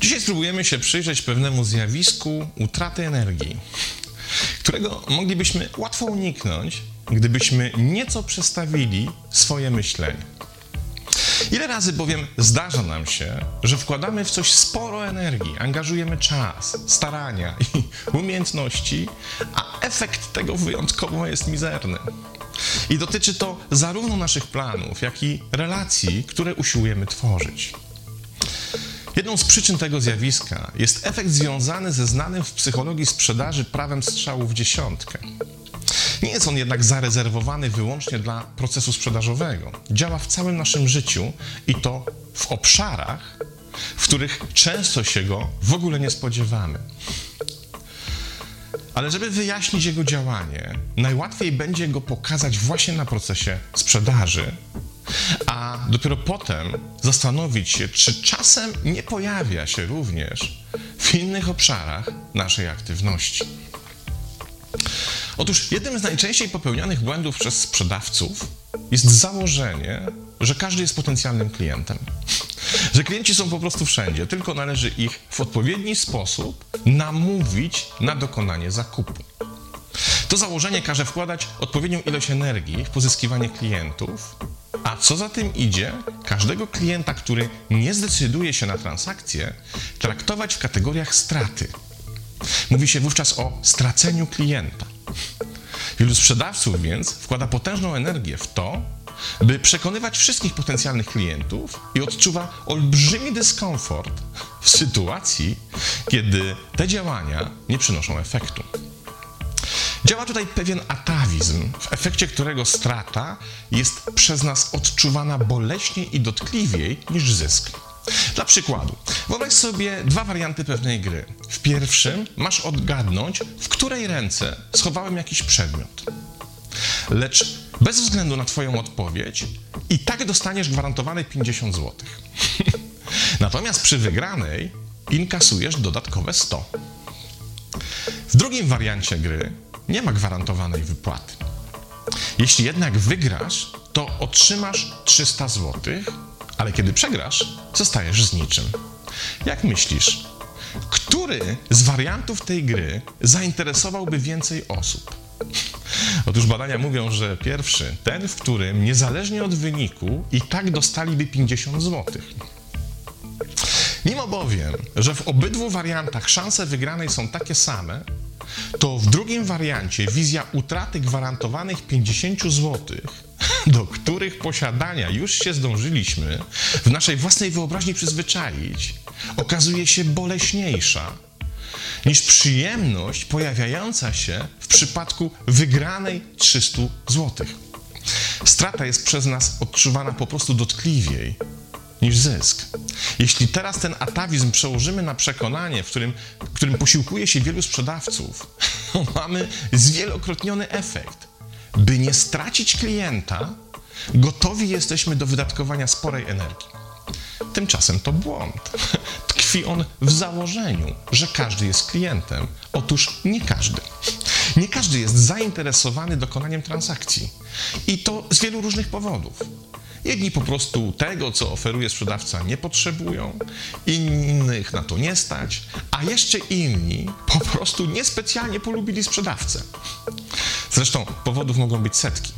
Dzisiaj spróbujemy się przyjrzeć pewnemu zjawisku utraty energii, którego moglibyśmy łatwo uniknąć, gdybyśmy nieco przestawili swoje myślenie. Ile razy bowiem zdarza nam się, że wkładamy w coś sporo energii, angażujemy czas, starania i umiejętności, a efekt tego wyjątkowo jest mizerny. I dotyczy to zarówno naszych planów, jak i relacji, które usiłujemy tworzyć. Jedną z przyczyn tego zjawiska jest efekt związany ze znanym w psychologii sprzedaży prawem strzału w dziesiątkę. Nie jest on jednak zarezerwowany wyłącznie dla procesu sprzedażowego. Działa w całym naszym życiu i to w obszarach, w których często się go w ogóle nie spodziewamy. Ale żeby wyjaśnić jego działanie, najłatwiej będzie go pokazać właśnie na procesie sprzedaży, a dopiero potem zastanowić się, czy czasem nie pojawia się również w innych obszarach naszej aktywności. Otóż jednym z najczęściej popełnianych błędów przez sprzedawców jest założenie, że każdy jest potencjalnym klientem. Że klienci są po prostu wszędzie, tylko należy ich w odpowiedni sposób namówić na dokonanie zakupu. To założenie każe wkładać odpowiednią ilość energii w pozyskiwanie klientów, a co za tym idzie, każdego klienta, który nie zdecyduje się na transakcję, traktować w kategoriach straty. Mówi się wówczas o straceniu klienta. Wielu sprzedawców więc wkłada potężną energię w to, by przekonywać wszystkich potencjalnych klientów i odczuwa olbrzymi dyskomfort w sytuacji, kiedy te działania nie przynoszą efektu. Działa tutaj pewien atawizm, w efekcie którego strata jest przez nas odczuwana boleśniej i dotkliwiej niż zysk. Dla przykładu, wyobraź sobie dwa warianty pewnej gry. W pierwszym masz odgadnąć, w której ręce schowałem jakiś przedmiot. Lecz bez względu na Twoją odpowiedź, i tak dostaniesz gwarantowane 50 zł. Natomiast przy wygranej inkasujesz dodatkowe 100. W drugim wariancie gry nie ma gwarantowanej wypłaty. Jeśli jednak wygrasz, to otrzymasz 300 zł, ale kiedy przegrasz, zostajesz z niczym. Jak myślisz, który z wariantów tej gry zainteresowałby więcej osób? Otóż badania mówią, że pierwszy, ten, w którym niezależnie od wyniku i tak dostaliby 50 zł. Mimo bowiem, że w obydwu wariantach szanse wygranej są takie same, to w drugim wariancie wizja utraty gwarantowanych 50 zł, do których posiadania już się zdążyliśmy w naszej własnej wyobraźni przyzwyczaić, okazuje się boleśniejsza niż przyjemność pojawiająca się w przypadku wygranej 300 zł. Strata jest przez nas odczuwana po prostu dotkliwiej niż zysk. Jeśli teraz ten atawizm przełożymy na przekonanie, w którym, którym posiłkuje się wielu sprzedawców, mamy zwielokrotniony efekt. By nie stracić klienta, gotowi jesteśmy do wydatkowania sporej energii. Tymczasem to błąd. Tkwi on w założeniu, że każdy jest klientem. Otóż nie każdy. Nie każdy jest zainteresowany dokonaniem transakcji. I to z wielu różnych powodów. Jedni po prostu tego, co oferuje sprzedawca, nie potrzebują, innych na to nie stać, a jeszcze inni po prostu niespecjalnie polubili sprzedawcę. Zresztą powodów mogą być setki.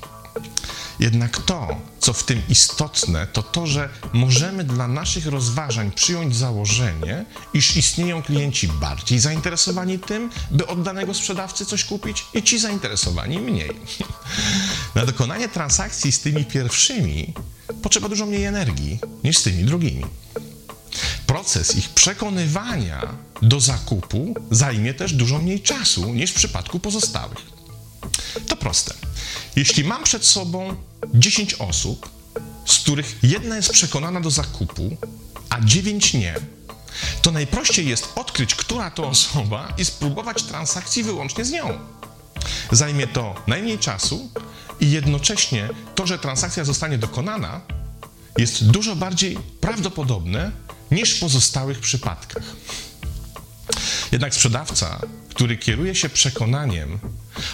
Jednak to, co w tym istotne, to to, że możemy dla naszych rozważań przyjąć założenie, iż istnieją klienci bardziej zainteresowani tym, by od danego sprzedawcy coś kupić, i ci zainteresowani mniej. Na dokonanie transakcji z tymi pierwszymi potrzeba dużo mniej energii niż z tymi drugimi. Proces ich przekonywania do zakupu zajmie też dużo mniej czasu niż w przypadku pozostałych. To proste. Jeśli mam przed sobą 10 osób, z których jedna jest przekonana do zakupu, a 9 nie, to najprościej jest odkryć, która to osoba i spróbować transakcji wyłącznie z nią. Zajmie to najmniej czasu i jednocześnie to, że transakcja zostanie dokonana, jest dużo bardziej prawdopodobne niż w pozostałych przypadkach. Jednak sprzedawca, który kieruje się przekonaniem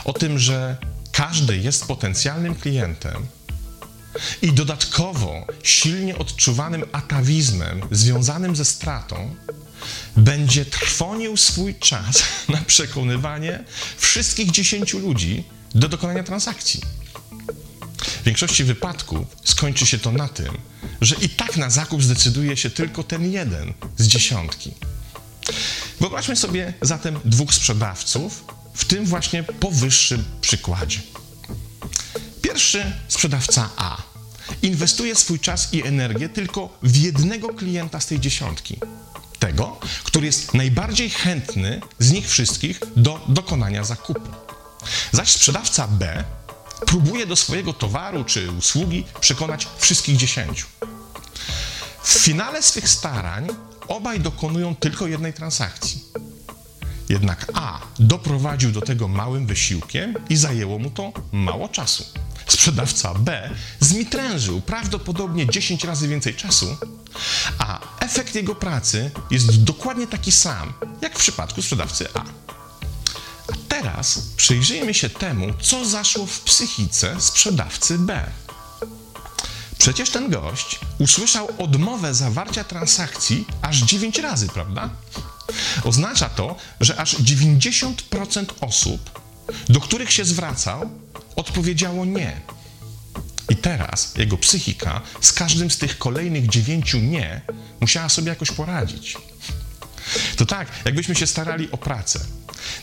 o tym, że każdy jest potencjalnym klientem i dodatkowo silnie odczuwanym atawizmem związanym ze stratą, będzie trwonił swój czas na przekonywanie wszystkich dziesięciu ludzi do dokonania transakcji. W większości wypadków skończy się to na tym, że i tak na zakup zdecyduje się tylko ten jeden z dziesiątki. Wyobraźmy sobie zatem dwóch sprzedawców w tym właśnie powyższym przykładzie. Pierwszy sprzedawca A inwestuje swój czas i energię tylko w jednego klienta z tej dziesiątki. Tego, który jest najbardziej chętny z nich wszystkich do dokonania zakupu. Zaś sprzedawca B próbuje do swojego towaru czy usługi przekonać wszystkich dziesięciu. W finale swych starań obaj dokonują tylko jednej transakcji. Jednak A doprowadził do tego małym wysiłkiem i zajęło mu to mało czasu. Sprzedawca B zmitrężył prawdopodobnie 10 razy więcej czasu, a efekt jego pracy jest dokładnie taki sam, jak w przypadku sprzedawcy A. A teraz przyjrzyjmy się temu, co zaszło w psychice sprzedawcy B. Przecież ten gość usłyszał odmowę zawarcia transakcji aż 9 razy, prawda? Oznacza to, że aż 90% osób, do których się zwracał, odpowiedziało nie. I teraz jego psychika z każdym z tych kolejnych dziewięciu nie musiała sobie jakoś poradzić. To tak, jakbyśmy się starali o pracę.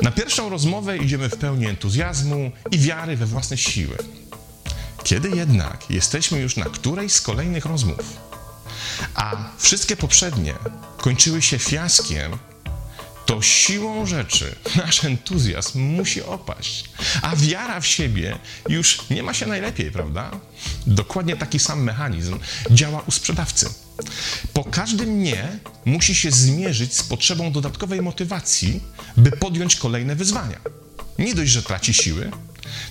Na pierwszą rozmowę idziemy w pełni entuzjazmu i wiary we własne siły. Kiedy jednak jesteśmy już na którejś z kolejnych rozmów, a wszystkie poprzednie kończyły się fiaskiem, to siłą rzeczy nasz entuzjazm musi opaść, a wiara w siebie już nie ma się najlepiej, prawda? Dokładnie taki sam mechanizm działa u sprzedawcy. Po każdym nie musi się zmierzyć z potrzebą dodatkowej motywacji, by podjąć kolejne wyzwania. Nie dość, że traci siły,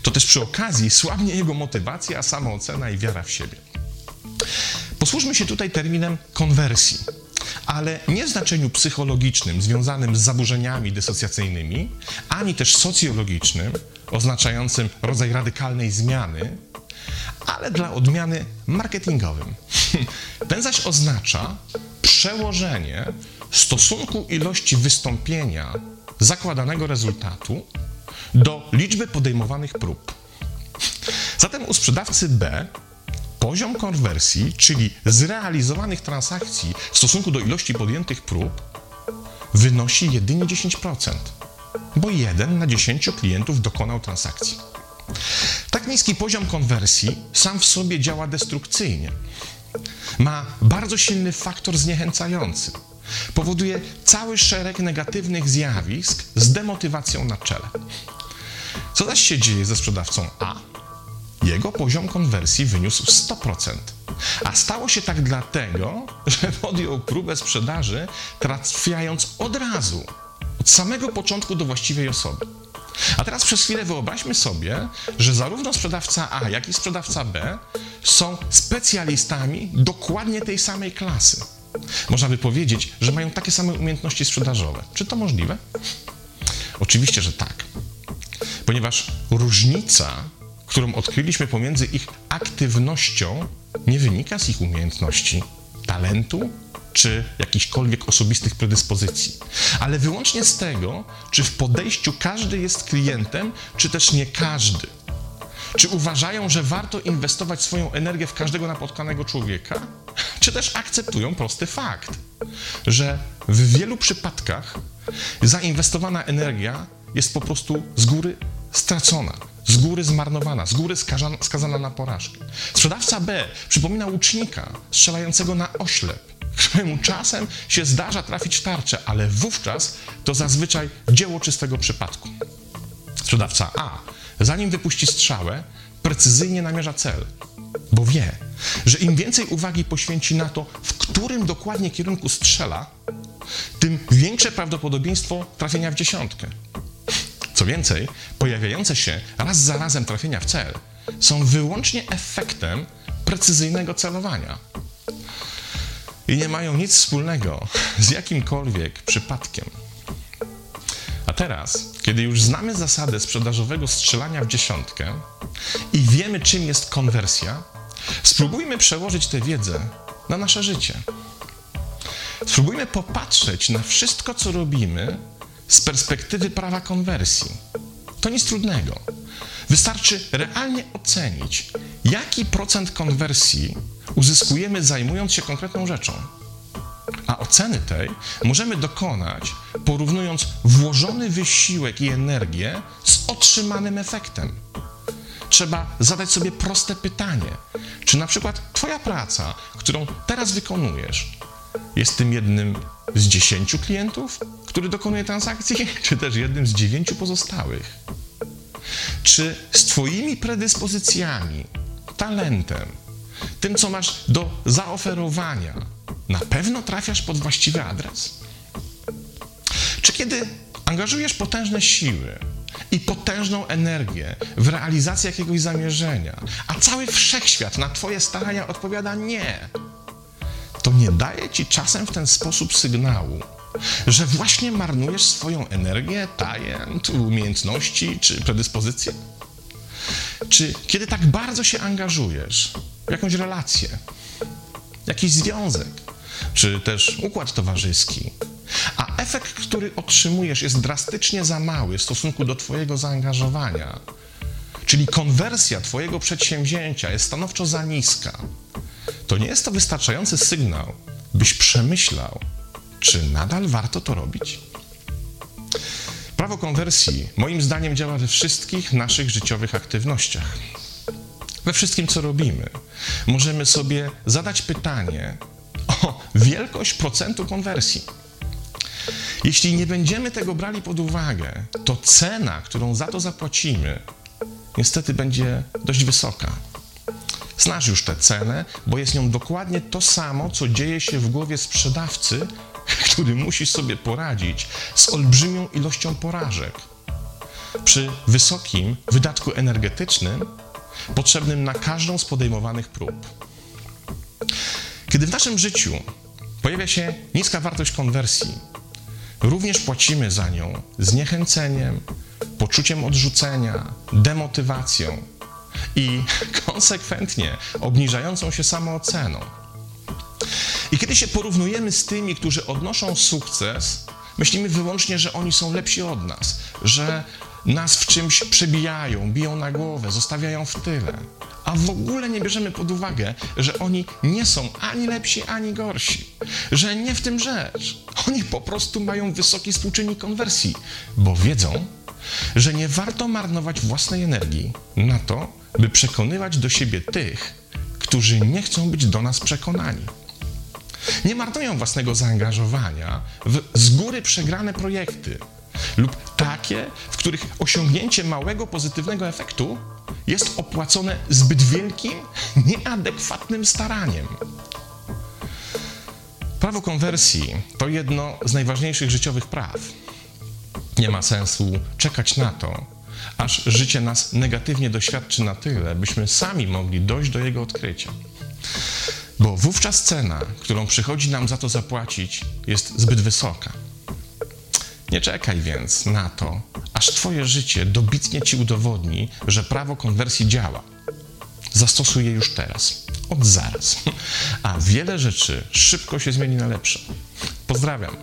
to też przy okazji słabnie jego motywacja, samoocena i wiara w siebie. Posłużmy się tutaj terminem konwersji, ale nie w znaczeniu psychologicznym związanym z zaburzeniami dysocjacyjnymi, ani też socjologicznym, oznaczającym rodzaj radykalnej zmiany, ale dla odmiany marketingowym. Ten zaś oznacza przełożenie stosunku ilości wystąpienia zakładanego rezultatu do liczby podejmowanych prób. Zatem u sprzedawcy B poziom konwersji, czyli zrealizowanych transakcji w stosunku do ilości podjętych prób, wynosi jedynie 10%, bo jeden na 10 klientów dokonał transakcji. Tak niski poziom konwersji sam w sobie działa destrukcyjnie. Ma bardzo silny faktor zniechęcający. Powoduje cały szereg negatywnych zjawisk z demotywacją na czele. Co zaś się dzieje ze sprzedawcą A? Jego poziom konwersji wyniósł 100%. A stało się tak dlatego, że podjął próbę sprzedaży, trafiając od razu, od samego początku do właściwej osoby. A teraz przez chwilę wyobraźmy sobie, że zarówno sprzedawca A, jak i sprzedawca B są specjalistami dokładnie tej samej klasy. Można by powiedzieć, że mają takie same umiejętności sprzedażowe. Czy to możliwe? Oczywiście, że tak. Ponieważ różnica którą odkryliśmy pomiędzy ich aktywnością, nie wynika z ich umiejętności, talentu czy jakichkolwiek osobistych predyspozycji, ale wyłącznie z tego, czy w podejściu każdy jest klientem, czy też nie każdy. Czy uważają, że warto inwestować swoją energię w każdego napotkanego człowieka, czy też akceptują prosty fakt, że w wielu przypadkach zainwestowana energia jest po prostu z góry stracona, z góry zmarnowana, z góry skazana, skazana na porażkę. Sprzedawca B przypomina łucznika strzelającego na oślep, któremu czasem się zdarza trafić w tarczę, ale wówczas to zazwyczaj dzieło czystego przypadku. Sprzedawca A, zanim wypuści strzałę, precyzyjnie namierza cel, bo wie, że im więcej uwagi poświęci na to, w którym dokładnie kierunku strzela, tym większe prawdopodobieństwo trafienia w dziesiątkę. Co więcej, pojawiające się raz za razem trafienia w cel są wyłącznie efektem precyzyjnego celowania i nie mają nic wspólnego z jakimkolwiek przypadkiem. teraz, kiedy już znamy zasadę sprzedażowego strzelania w dziesiątkę i wiemy, czym jest konwersja, spróbujmy przełożyć tę wiedzę na nasze życie. Spróbujmy popatrzeć na wszystko, co robimy z perspektywy prawa konwersji. To nic trudnego. Wystarczy realnie ocenić, jaki procent konwersji uzyskujemy zajmując się konkretną rzeczą. A oceny tej możemy dokonać porównując włożony wysiłek i energię z otrzymanym efektem. Trzeba zadać sobie proste pytanie: czy na przykład Twoja praca, którą teraz wykonujesz, jest tym jednym z dziesięciu klientów, który dokonuje transakcji, czy też jednym z dziewięciu pozostałych? Czy z Twoimi predyspozycjami, talentem, tym, co masz do zaoferowania, na pewno trafiasz pod właściwy adres? Czy kiedy angażujesz potężne siły i potężną energię w realizację jakiegoś zamierzenia, a cały wszechświat na Twoje starania odpowiada nie, to nie daje Ci czasem w ten sposób sygnału, że właśnie marnujesz swoją energię, talent, umiejętności czy predyspozycje? Czy kiedy tak bardzo się angażujesz w jakąś relację, jakiś związek, czy też układ towarzyski, a efekt, który otrzymujesz, jest drastycznie za mały w stosunku do Twojego zaangażowania, czyli konwersja Twojego przedsięwzięcia jest stanowczo za niska, to nie jest to wystarczający sygnał, byś przemyślał, czy nadal warto to robić? Prawo konwersji, moim zdaniem, działa we wszystkich naszych życiowych aktywnościach. We wszystkim, co robimy, możemy sobie zadać pytanie o wielkość procentu konwersji. Jeśli nie będziemy tego brali pod uwagę, to cena, którą za to zapłacimy, niestety będzie dość wysoka. Znasz już tę cenę, bo jest nią dokładnie to samo, co dzieje się w głowie sprzedawcy, który musi sobie poradzić z olbrzymią ilością porażek. Przy wysokim wydatku energetycznym, potrzebnym na każdą z podejmowanych prób. Kiedy w naszym życiu pojawia się niska wartość konwersji, również płacimy za nią zniechęceniem, poczuciem odrzucenia, demotywacją i konsekwentnie obniżającą się samooceną. I kiedy się porównujemy z tymi, którzy odnoszą sukces, myślimy wyłącznie, że oni są lepsi od nas, że nas w czymś przebijają, biją na głowę, zostawiają w tyle. A w ogóle nie bierzemy pod uwagę, że oni nie są ani lepsi, ani gorsi. Że nie w tym rzecz. Oni po prostu mają wysoki współczynnik konwersji, bo wiedzą, że nie warto marnować własnej energii na to, by przekonywać do siebie tych, którzy nie chcą być do nas przekonani. Nie marnują własnego zaangażowania w z góry przegrane projekty lub takie, w których osiągnięcie małego pozytywnego efektu jest opłacone zbyt wielkim, nieadekwatnym staraniem. Prawo konwersji to jedno z najważniejszych życiowych praw. Nie ma sensu czekać na to, aż życie nas negatywnie doświadczy na tyle, byśmy sami mogli dojść do jego odkrycia. Bo wówczas cena, którą przychodzi nam za to zapłacić, jest zbyt wysoka. Nie czekaj więc na to, aż Twoje życie dobitnie Ci udowodni, że prawo konwersji działa. Zastosuj je już teraz, od zaraz, a wiele rzeczy szybko się zmieni na lepsze. Pozdrawiam.